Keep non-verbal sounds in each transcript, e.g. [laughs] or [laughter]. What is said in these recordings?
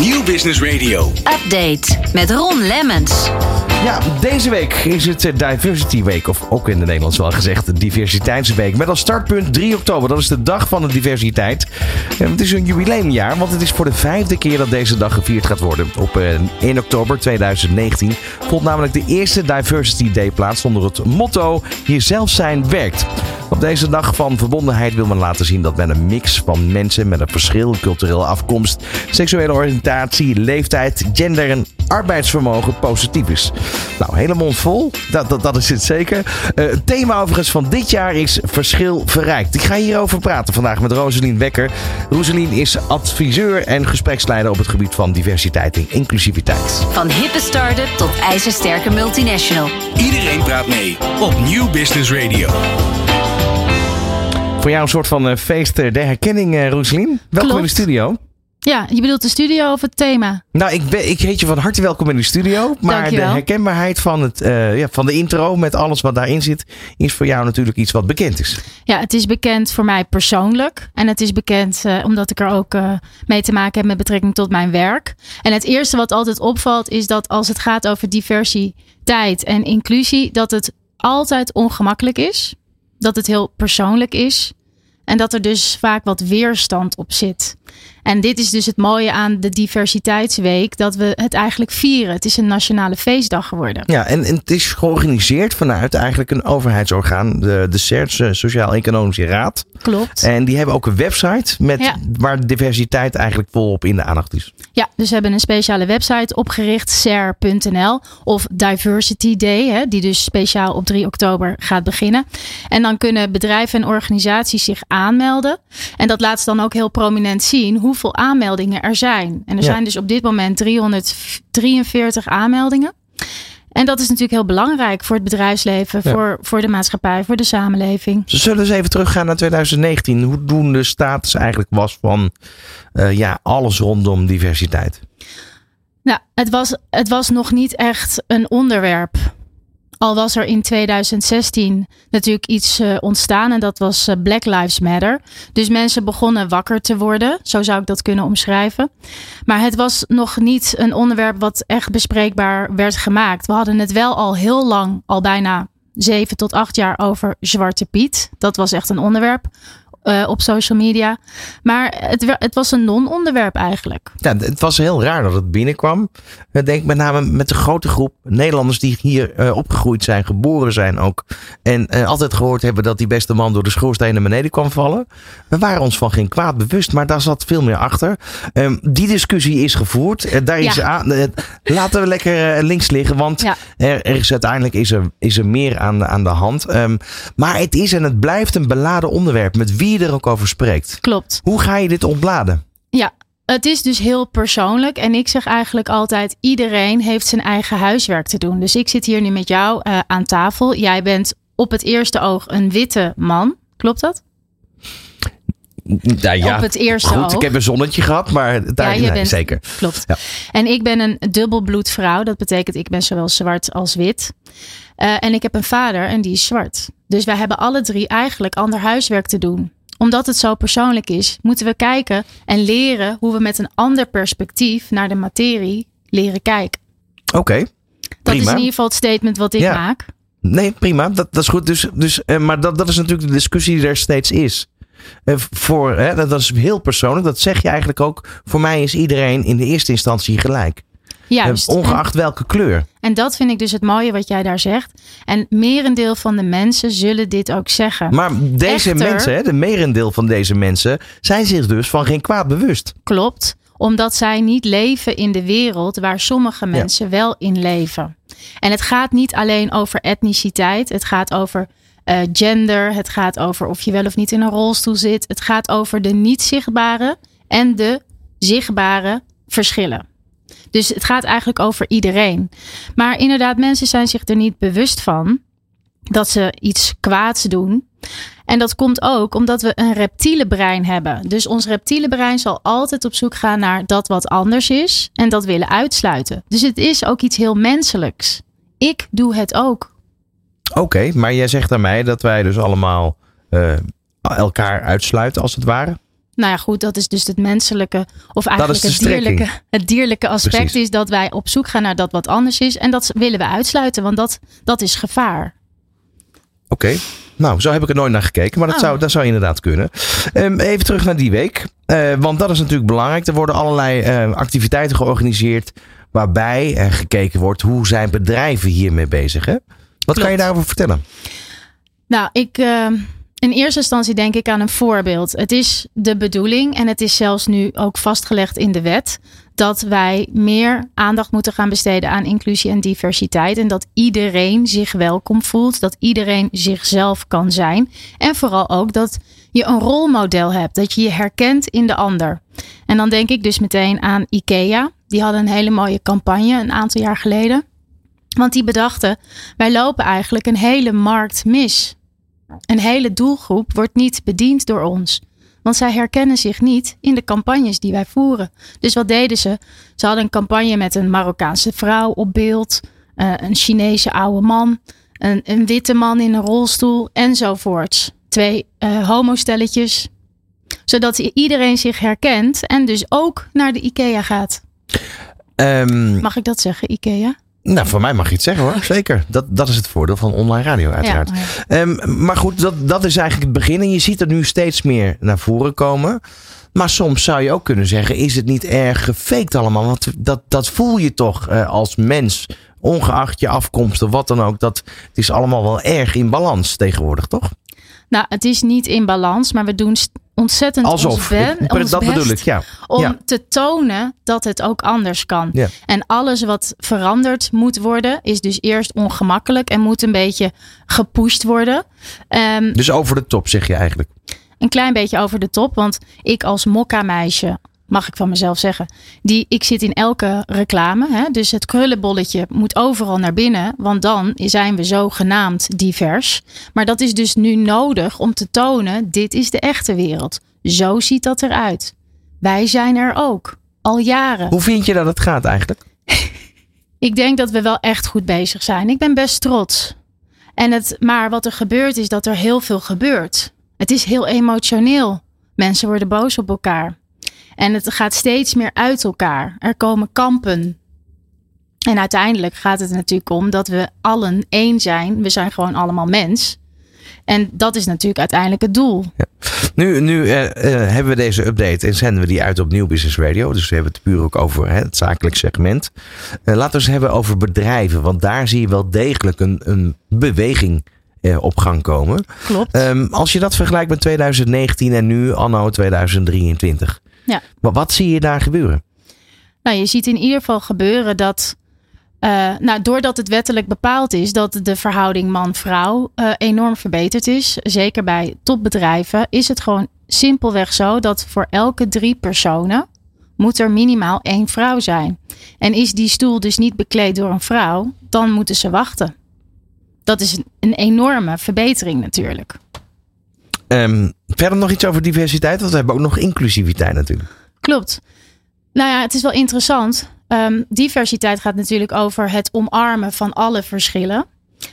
Nieuw Business Radio. Update met Ron Lemmens. Ja, deze week is het eh, Diversity Week, of ook in het Nederlands wel gezegd, de Diversiteitsweek. Met als startpunt 3 oktober, dat is de dag van de diversiteit. En het is een jubileumjaar, want het is voor de vijfde keer dat deze dag gevierd gaat worden. Op eh, 1 oktober 2019 vond namelijk de eerste Diversity Day plaats onder het motto Jezelf zijn werkt. Op deze dag van verbondenheid wil men laten zien dat men een mix van mensen met een verschil, culturele afkomst, seksuele oriëntatie, leeftijd, gender en arbeidsvermogen positief is. Nou, hele mond vol, dat, dat, dat is het zeker. Eh, het thema overigens van dit jaar is verschil verrijkt. Ik ga hierover praten vandaag met Roselien Wekker. Roselien is adviseur en gespreksleider op het gebied van diversiteit en inclusiviteit. Van hippe start-up tot ijzersterke multinational. Iedereen praat mee op Nieuw Business Radio. Voor jou een soort van eh, feest eh, der herkenning, eh, Roselien. Welkom in de studio. Ja, je bedoelt de studio of het thema? Nou, ik, ben, ik heet je van harte welkom in de studio. Maar Dankjewel. de herkenbaarheid van, het, ja, van de intro met alles wat daarin zit, is voor jou natuurlijk iets wat bekend is. Ja, het is bekend voor mij persoonlijk. En het is bekend omdat ik er ook mee te maken heb met betrekking tot mijn werk. En het eerste wat altijd opvalt is dat als het gaat over diversiteit en inclusie, dat het altijd ongemakkelijk is. Dat het heel persoonlijk is. En dat er dus vaak wat weerstand op zit. En dit is dus het mooie aan de Diversiteitsweek, dat we het eigenlijk vieren. Het is een nationale feestdag geworden. Ja, en, en het is georganiseerd vanuit eigenlijk een overheidsorgaan, de, de CERS, eh, Sociaal-Economische Raad. Klopt. En die hebben ook een website met, Ja. waar diversiteit eigenlijk volop in de aandacht is. Ja, dus we hebben een speciale website opgericht, ser.nl of Diversity Day, hè, die dus speciaal op 3 oktober gaat beginnen. En dan kunnen bedrijven en organisaties zich aanmelden. En dat laat ze dan ook heel prominent zien hoeveel aanmeldingen er zijn. En er Ja. zijn dus op dit moment 343 aanmeldingen. En dat is natuurlijk heel belangrijk voor het bedrijfsleven, Ja. voor, voor de maatschappij, voor de samenleving. Ze zullen eens even teruggaan naar 2019. Hoe doen de status eigenlijk was van eh, ja, alles rondom diversiteit? Nou, het was, het was nog niet echt een onderwerp. Al was er in 2016 natuurlijk iets eh, ontstaan en dat was eh, Black Lives Matter. Dus mensen begonnen wakker te worden, zo zou ik dat kunnen omschrijven. Maar het was nog niet een onderwerp wat echt bespreekbaar werd gemaakt. We hadden het wel al heel lang, al bijna zeven tot acht jaar over Zwarte Piet. Dat was echt een onderwerp eh, op social media. Maar het, het was een non-onderwerp eigenlijk. Ja, het was heel raar dat het binnenkwam. Ik denk met name met de grote groep Nederlanders die hier eh, opgegroeid zijn, geboren zijn ook. En eh, altijd gehoord hebben dat die beste man door de schoorsteen naar beneden kwam vallen. We waren ons van geen kwaad bewust, maar daar zat veel meer achter. Ehm, die discussie is gevoerd. Daar is Ja. aan, laten we lekker links liggen, want Ja. er, er is uiteindelijk is er, is er meer aan, aan de hand. Ehm, maar het is en het blijft een beladen onderwerp met wie je er ook over spreekt. Klopt. Hoe ga je dit ontladen? Ja, het is dus heel persoonlijk. En ik zeg eigenlijk altijd: iedereen heeft zijn eigen huiswerk te doen. Dus ik zit hier nu met jou eh, aan tafel. Jij bent op het eerste oog een witte man. Klopt dat? Ja, ja. Op het eerste Goed, oog. ik heb een zonnetje gehad, maar daar Ja, bent- zeker. Klopt. Ja. En ik ben een dubbelbloed vrouw. Dat betekent ik ben zowel zwart als wit. Eh, en ik heb een vader en die is zwart. Dus wij hebben alle drie eigenlijk ander huiswerk te doen. Omdat het zo persoonlijk is, moeten we kijken en leren hoe we met een ander perspectief naar de materie leren kijken. Oké, Dat is in ieder geval het statement wat ik Ja. maak. Nee, prima. Dat, dat is goed. Dus, dus, eh, maar dat, dat is natuurlijk de discussie die er steeds is. Eh, voor, hè, dat, dat is heel persoonlijk. Dat zeg je eigenlijk ook. Voor mij is iedereen in de eerste instantie gelijk. Juist. Eh, ongeacht welke kleur. En, dat vind ik dus het mooie wat jij daar zegt. En merendeel van de mensen zullen dit ook zeggen. Maar deze Echter- mensen, hè, de merendeel van deze mensen, zijn zich dus van geen kwaad bewust. Klopt, omdat zij niet leven in de wereld waar sommige mensen wel in leven. En het gaat niet alleen over etniciteit, het gaat over eh, gender, het gaat over of je wel of niet in een rolstoel zit. Het gaat over de niet zichtbare en de zichtbare verschillen. Dus het gaat eigenlijk over iedereen. Maar inderdaad, mensen zijn zich er niet bewust van dat ze iets kwaads doen. En dat komt ook omdat we een reptiele brein hebben. Dus ons reptiele brein zal altijd op zoek gaan naar dat wat anders is en dat willen uitsluiten. Dus het is ook iets heel menselijks. Ik doe het ook. Oké, maar jij zegt aan mij dat wij dus allemaal eh, elkaar uitsluiten als het ware. Nou ja, goed, dat is dus het menselijke of eigenlijk het dierlijke, het dierlijke aspect Precies. is dat wij op zoek gaan naar dat wat anders is. En dat willen we uitsluiten, want dat, dat is gevaar. Oké. Nou, zo heb ik er nooit naar gekeken, maar dat, Oh. zou, dat zou inderdaad kunnen. Ehm, even terug naar die week. Eh, want dat is natuurlijk belangrijk. Er worden allerlei eh, activiteiten georganiseerd waarbij er gekeken wordt hoe zijn bedrijven hiermee bezig. Hè? Wat kan je daarover vertellen? Nou, ik, eh, in eerste instantie denk ik aan een voorbeeld. Het is de bedoeling en het is zelfs nu ook vastgelegd in de wet dat wij meer aandacht moeten gaan besteden aan inclusie en diversiteit en dat iedereen zich welkom voelt, dat iedereen zichzelf kan zijn en vooral ook dat je een rolmodel hebt, dat je je herkent in de ander. En dan denk ik dus meteen aan IKEA. Die hadden een hele mooie campagne een aantal jaar geleden. Want die bedachten, wij lopen eigenlijk een hele markt mis. Een hele doelgroep wordt niet bediend door ons. Want zij herkennen zich niet in de campagnes die wij voeren. Dus wat deden ze? Ze hadden een campagne met een Marokkaanse vrouw op beeld, eh, een Chinese oude man, een, een witte man in een rolstoel enzovoorts. Twee eh homostelletjes. Zodat iedereen zich herkent en dus ook naar de IKEA gaat. Ehm, Mag ik dat zeggen, IKEA? Nou, voor mij mag je het zeggen hoor. [laughs] Zeker. Dat, dat is het voordeel van online radio uiteraard. Ja, Ehm, maar goed, dat, dat is eigenlijk het begin. En je ziet er nu steeds meer naar voren komen. Maar soms zou je ook kunnen zeggen, is het niet erg gefaked allemaal? Want dat, dat voel je toch eh, als mens, ongeacht je afkomst of wat dan ook. Dat, het is allemaal wel erg in balans tegenwoordig, toch? Nou, het is niet in balans, maar we doen ontzettend Alsof. ben, Ik- ons dat best bedoel ik, ja. om Ja. te tonen dat het ook anders kan. Ja. En alles wat veranderd moet worden, is dus eerst ongemakkelijk en moet een beetje gepusht worden. Ehm, Dus over de top zeg je eigenlijk. een klein beetje over de top, want ik als mokka-meisje, mag ik van mezelf zeggen, die, ik zit in elke reclame. Hè, dus het krullenbolletje moet overal naar binnen, want dan zijn we zogenaamd divers. Maar dat is dus nu nodig om te tonen, dit is de echte wereld. Zo ziet dat eruit. Wij zijn er ook, al jaren. Hoe vind je dat het gaat eigenlijk? [laughs] Ik denk dat we wel echt goed bezig zijn. Ik ben best trots. En het, maar wat er gebeurt is dat er heel veel gebeurt. Het is heel emotioneel. Mensen worden boos op elkaar. En het gaat steeds meer uit elkaar. Er komen kampen. En uiteindelijk gaat het natuurlijk om dat we allen één zijn. We zijn gewoon allemaal mens. En dat is natuurlijk uiteindelijk het doel. Nu, nu eh, eh, hebben we deze update en zenden we die uit op Nieuw Business Radio. Dus we hebben het puur ook over hè, het zakelijk segment. Eh, laten we eens hebben over bedrijven. Want daar zie je wel degelijk een, een beweging op gang komen. Klopt. Ehm, als je dat vergelijkt met 2019 en nu anno 2023. Ja. Maar wat zie je daar gebeuren? Nou, je ziet in ieder geval gebeuren dat. eh, nou, doordat het wettelijk bepaald is dat de verhouding man-vrouw eh, enorm verbeterd is, zeker bij topbedrijven, is het gewoon simpelweg zo dat voor elke drie personen moet er minimaal één vrouw zijn. En is die stoel dus niet bekleed door een vrouw, dan moeten ze wachten. Dat is een, een enorme verbetering natuurlijk. Ehm, verder nog iets over diversiteit, want we hebben ook nog inclusiviteit natuurlijk. Klopt. Nou ja, het is wel interessant. Ehm, diversiteit gaat natuurlijk over het omarmen van alle verschillen.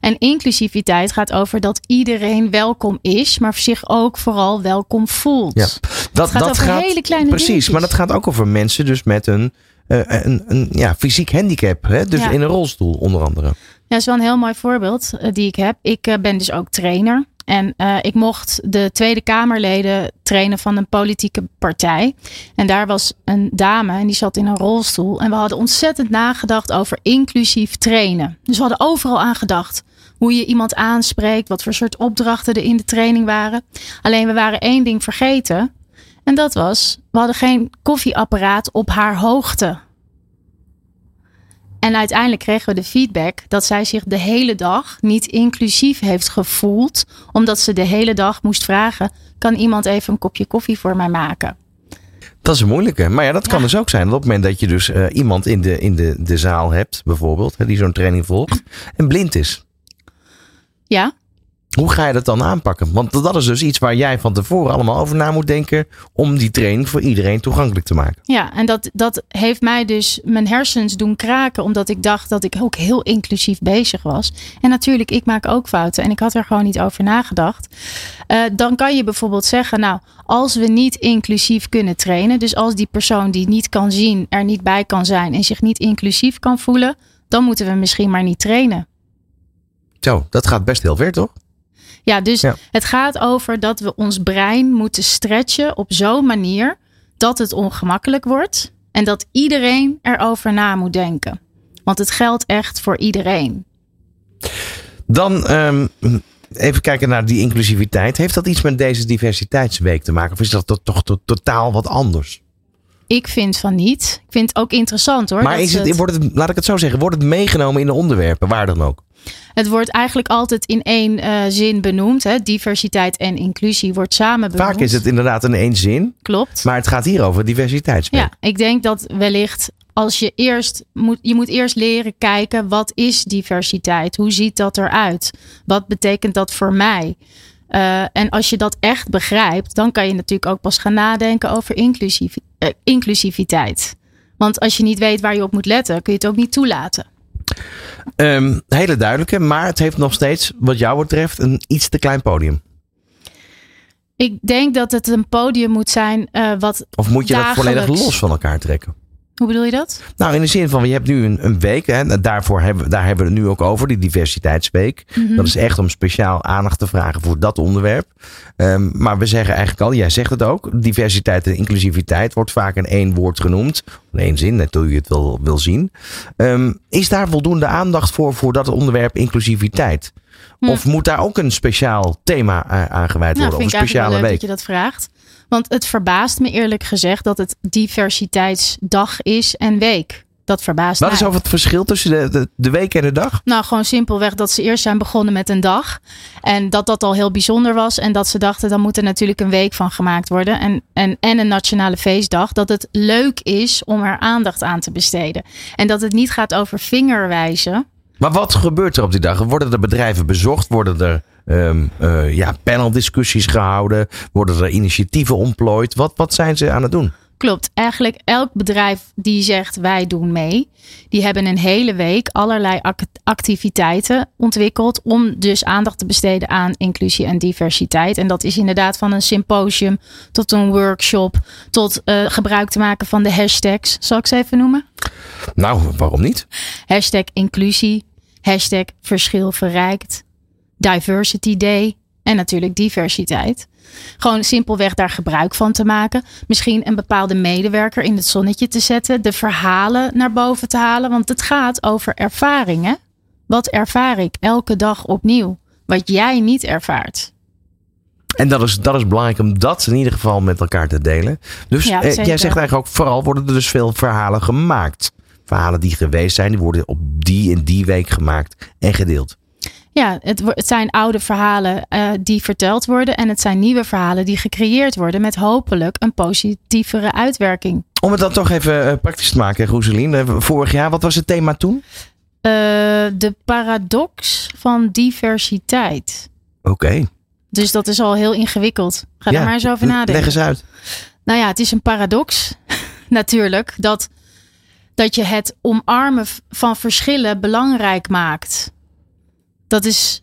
En inclusiviteit gaat over dat iedereen welkom is, maar zich ook vooral welkom voelt. Ja. Dat, gaat over hele kleine Precies, dingetjes. maar dat gaat ook over mensen dus met een, eh, een, een ja, fysiek handicap. Hè? Dus Ja. in een rolstoel onder andere. Ja, dat is wel een heel mooi voorbeeld eh, die ik heb. Ik eh, ben dus ook trainer. En eh, ik mocht de Tweede Kamerleden trainen van een politieke partij. En daar was een dame en die zat in een rolstoel. En we hadden ontzettend nagedacht over inclusief trainen. Dus we hadden overal aan gedacht. Hoe je iemand aanspreekt, wat voor soort opdrachten er in de training waren. Alleen we waren één ding vergeten. En dat was, we hadden geen koffieapparaat op haar hoogte. En uiteindelijk kregen we de feedback dat zij zich de hele dag niet inclusief heeft gevoeld, omdat ze de hele dag moest vragen: kan iemand even een kopje koffie voor mij maken? Dat is een moeilijke. Maar ja, dat kan Ja. dus ook zijn. Dat op het moment dat je dus eh, iemand in, de, in de, de zaal hebt, bijvoorbeeld, hè, die zo'n training volgt, en blind is. Ja, Hoe ga je dat dan aanpakken? Want dat is dus iets waar jij van tevoren allemaal over na moet denken. om die training voor iedereen toegankelijk te maken. Ja, en dat, dat heeft mij dus mijn hersens doen kraken. omdat ik dacht dat ik ook heel inclusief bezig was. En natuurlijk, ik maak ook fouten en ik had er gewoon niet over nagedacht. Uh, dan kan je bijvoorbeeld zeggen, nou, als we niet inclusief kunnen trainen. dus als die persoon die niet kan zien er niet bij kan zijn en zich niet inclusief kan voelen. dan moeten we misschien maar niet trainen. Zo, dat gaat best heel ver, toch? Ja, dus het gaat over dat we ons brein moeten stretchen op zo'n manier dat het ongemakkelijk wordt en dat iedereen erover na moet denken. Want het geldt echt voor iedereen. Dan um, even kijken naar die inclusiviteit. Heeft dat iets met deze diversiteitsweek te maken? Of is dat toch totaal wat anders? Ik vind van niet. Ik vind het ook interessant hoor. Maar is het, wordt het, laat ik het zo zeggen, wordt het meegenomen in de onderwerpen, waar dan ook? Het wordt eigenlijk altijd in één uh, zin benoemd. Hè? Diversiteit en inclusie wordt samen benoemd. Vaak is het inderdaad in één zin. Klopt. Maar het gaat hier over diversiteitsweek. Ja, ik denk dat wellicht als je eerst moet, je moet eerst leren kijken wat is diversiteit? Hoe ziet dat eruit? Wat betekent dat voor mij? Uh, en als je dat echt begrijpt, dan kan je natuurlijk ook pas gaan nadenken over inclusief, uh, inclusiviteit. Want als je niet weet waar je op moet letten, kun je het ook niet toelaten. Um, hele duidelijke, maar het heeft nog steeds, wat jou betreft, een iets te klein podium. Ik denk dat het een podium moet zijn uh, wat. Of moet je dagelijks... dat volledig los van elkaar trekken? Hoe bedoel je dat? Nou, in de zin van, je hebt nu een, een week, hè, daarvoor hebben, daar hebben we het nu ook over, die diversiteitsweek. Mm -hmm. Dat is echt om speciaal aandacht te vragen voor dat onderwerp. Um, maar we zeggen eigenlijk al, jij zegt het ook, diversiteit en inclusiviteit wordt vaak in één woord genoemd. In één zin, net hoe je het wil, wil zien. Um, is daar voldoende aandacht voor, voor dat onderwerp inclusiviteit? Hm. Of moet daar ook een speciaal thema aangeweid nou, worden? Of een speciale leuk week? dat je dat vraagt. Want het verbaast me eerlijk gezegd dat het diversiteitsdag is en week. Dat verbaast Wat mij. is over het verschil tussen de, de, de week en de dag? Nou, gewoon simpelweg dat ze eerst zijn begonnen met een dag. En dat dat al heel bijzonder was. En dat ze dachten, dan moet er natuurlijk een week van gemaakt worden. En, en, en een nationale feestdag. Dat het leuk is om er aandacht aan te besteden. En dat het niet gaat over vingerwijzen. Maar wat gebeurt er op die dag? Worden er bedrijven bezocht? Worden er um, uh, ja, paneldiscussies gehouden? Worden er initiatieven ontplooid? Wat, wat zijn ze aan het doen? Klopt. Eigenlijk elk bedrijf die zegt wij doen mee, die hebben een hele week allerlei activiteiten ontwikkeld om dus aandacht te besteden aan inclusie en diversiteit. En dat is inderdaad van een symposium tot een workshop, tot uh, gebruik te maken van de hashtags. Zal ik ze even noemen? Nou, waarom niet? Hashtag inclusie, hashtag verschil verrijkt, diversity day en natuurlijk diversiteit. Gewoon simpelweg daar gebruik van te maken. Misschien een bepaalde medewerker in het zonnetje te zetten. De verhalen naar boven te halen. Want het gaat over ervaringen. Wat ervaar ik elke dag opnieuw? Wat jij niet ervaart. En dat is, dat is belangrijk om dat in ieder geval met elkaar te delen. Dus Ja, eh, jij zegt eigenlijk ook, vooral worden er dus veel verhalen gemaakt. Verhalen die geweest zijn, die worden op die en die week gemaakt en gedeeld. Ja, het, het zijn oude verhalen eh, die verteld worden. En het zijn nieuwe verhalen die gecreëerd worden. Met hopelijk een positievere uitwerking. Om het dan toch even eh, praktisch te maken, Roeselien. Eh, Vorig jaar, wat was het thema toen? De paradox van diversiteit. Oké. Dus dat is al heel ingewikkeld. Ga Ja, er maar eens over Leg nadenken. eens uit. Nou ja, het is een paradox [laughs] natuurlijk dat, dat je het omarmen van verschillen belangrijk maakt. Dat is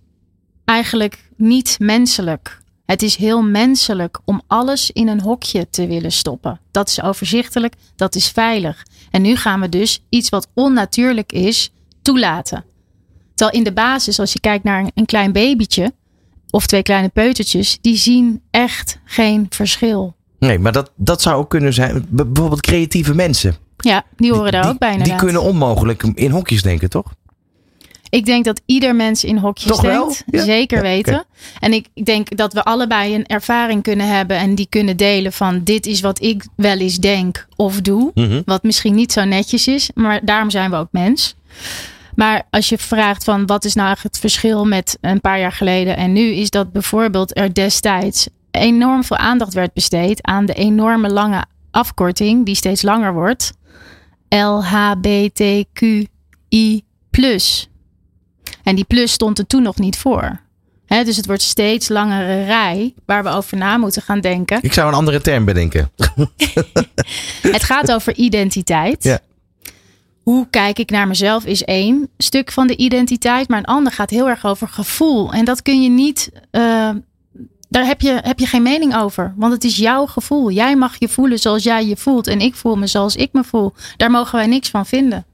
eigenlijk niet menselijk. Het is heel menselijk om alles in een hokje te willen stoppen. Dat is overzichtelijk, dat is veilig. En nu gaan we dus iets wat onnatuurlijk is toelaten. Terwijl in de basis, als je kijkt naar een- klein babytje of twee kleine peutertjes, die zien echt geen verschil. Nee, maar dat, dat zou ook kunnen zijn. Bijvoorbeeld creatieve mensen. Ja, die horen daar ook bij Die kunnen onmogelijk in hokjes denken, toch? Ik denk dat ieder mens in hokjes Toch wel? denkt. Ja? Zeker Ja, weten. En ik ik denk dat we allebei een ervaring kunnen hebben. En die kunnen delen van dit is wat ik wel eens denk of doe. Mhm. Wat misschien niet zo netjes is. Maar daarom zijn we ook mens. Maar als je vraagt van wat is nou eigenlijk het verschil met een paar jaar geleden en nu. Is dat bijvoorbeeld er destijds enorm veel aandacht werd besteed aan de enorme lange afkorting. Die steeds langer wordt. LHBTQI+. En die plus stond er toen nog niet voor. Hè, dus het wordt steeds langere rij waar we over na moeten gaan denken. Ik zou een andere term bedenken. [laughs] Het gaat over identiteit. Ja. Hoe kijk ik naar mezelf is één stuk van de identiteit, maar een ander gaat heel erg over gevoel. En dat kun je niet, eh, daar heb je, heb je geen mening over, want het is jouw gevoel. Jij mag je voelen zoals jij je voelt en ik voel me zoals ik me voel. Daar mogen wij niks van vinden.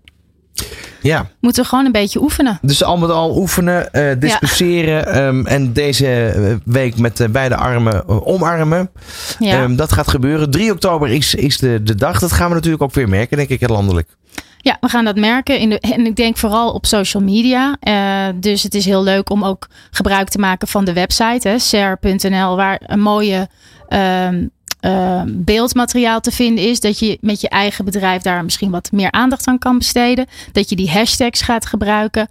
Ja, Moeten we gewoon een beetje oefenen. dus al met al oefenen, eh discussiëren ehm, en deze eh, week met eh, beide armen omarmen. Ja. Ehm, dat gaat gebeuren. 3 oktober is, is de, de dag. Dat gaan we natuurlijk ook weer merken, denk ik, landelijk. Ja, we gaan dat merken. In de, en ik denk vooral op social media. Dus het is heel leuk om ook gebruik te maken van de website, share.nl, waar een mooie ehm, ehm, beeldmateriaal te vinden is. Dat je met je eigen bedrijf daar misschien wat meer aandacht aan kan besteden. Dat je die hashtags gaat gebruiken.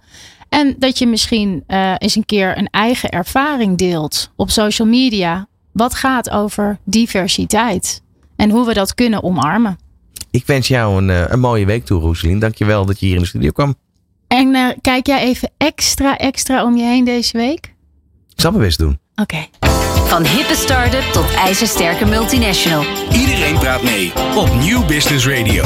En dat je misschien eh, eens een keer een eigen ervaring deelt op social media. Wat gaat over diversiteit? En hoe we dat kunnen omarmen. Ik wens jou een, eh, een mooie week toe, Roeselien. Dankjewel dat je hier in de studio kwam. En eh, kijk jij even extra, extra om je heen deze week? Ik zal mijn best doen. Oké. Van hippe start-up tot ijzersterke multinational. Iedereen praat mee op Nieuw Business Radio.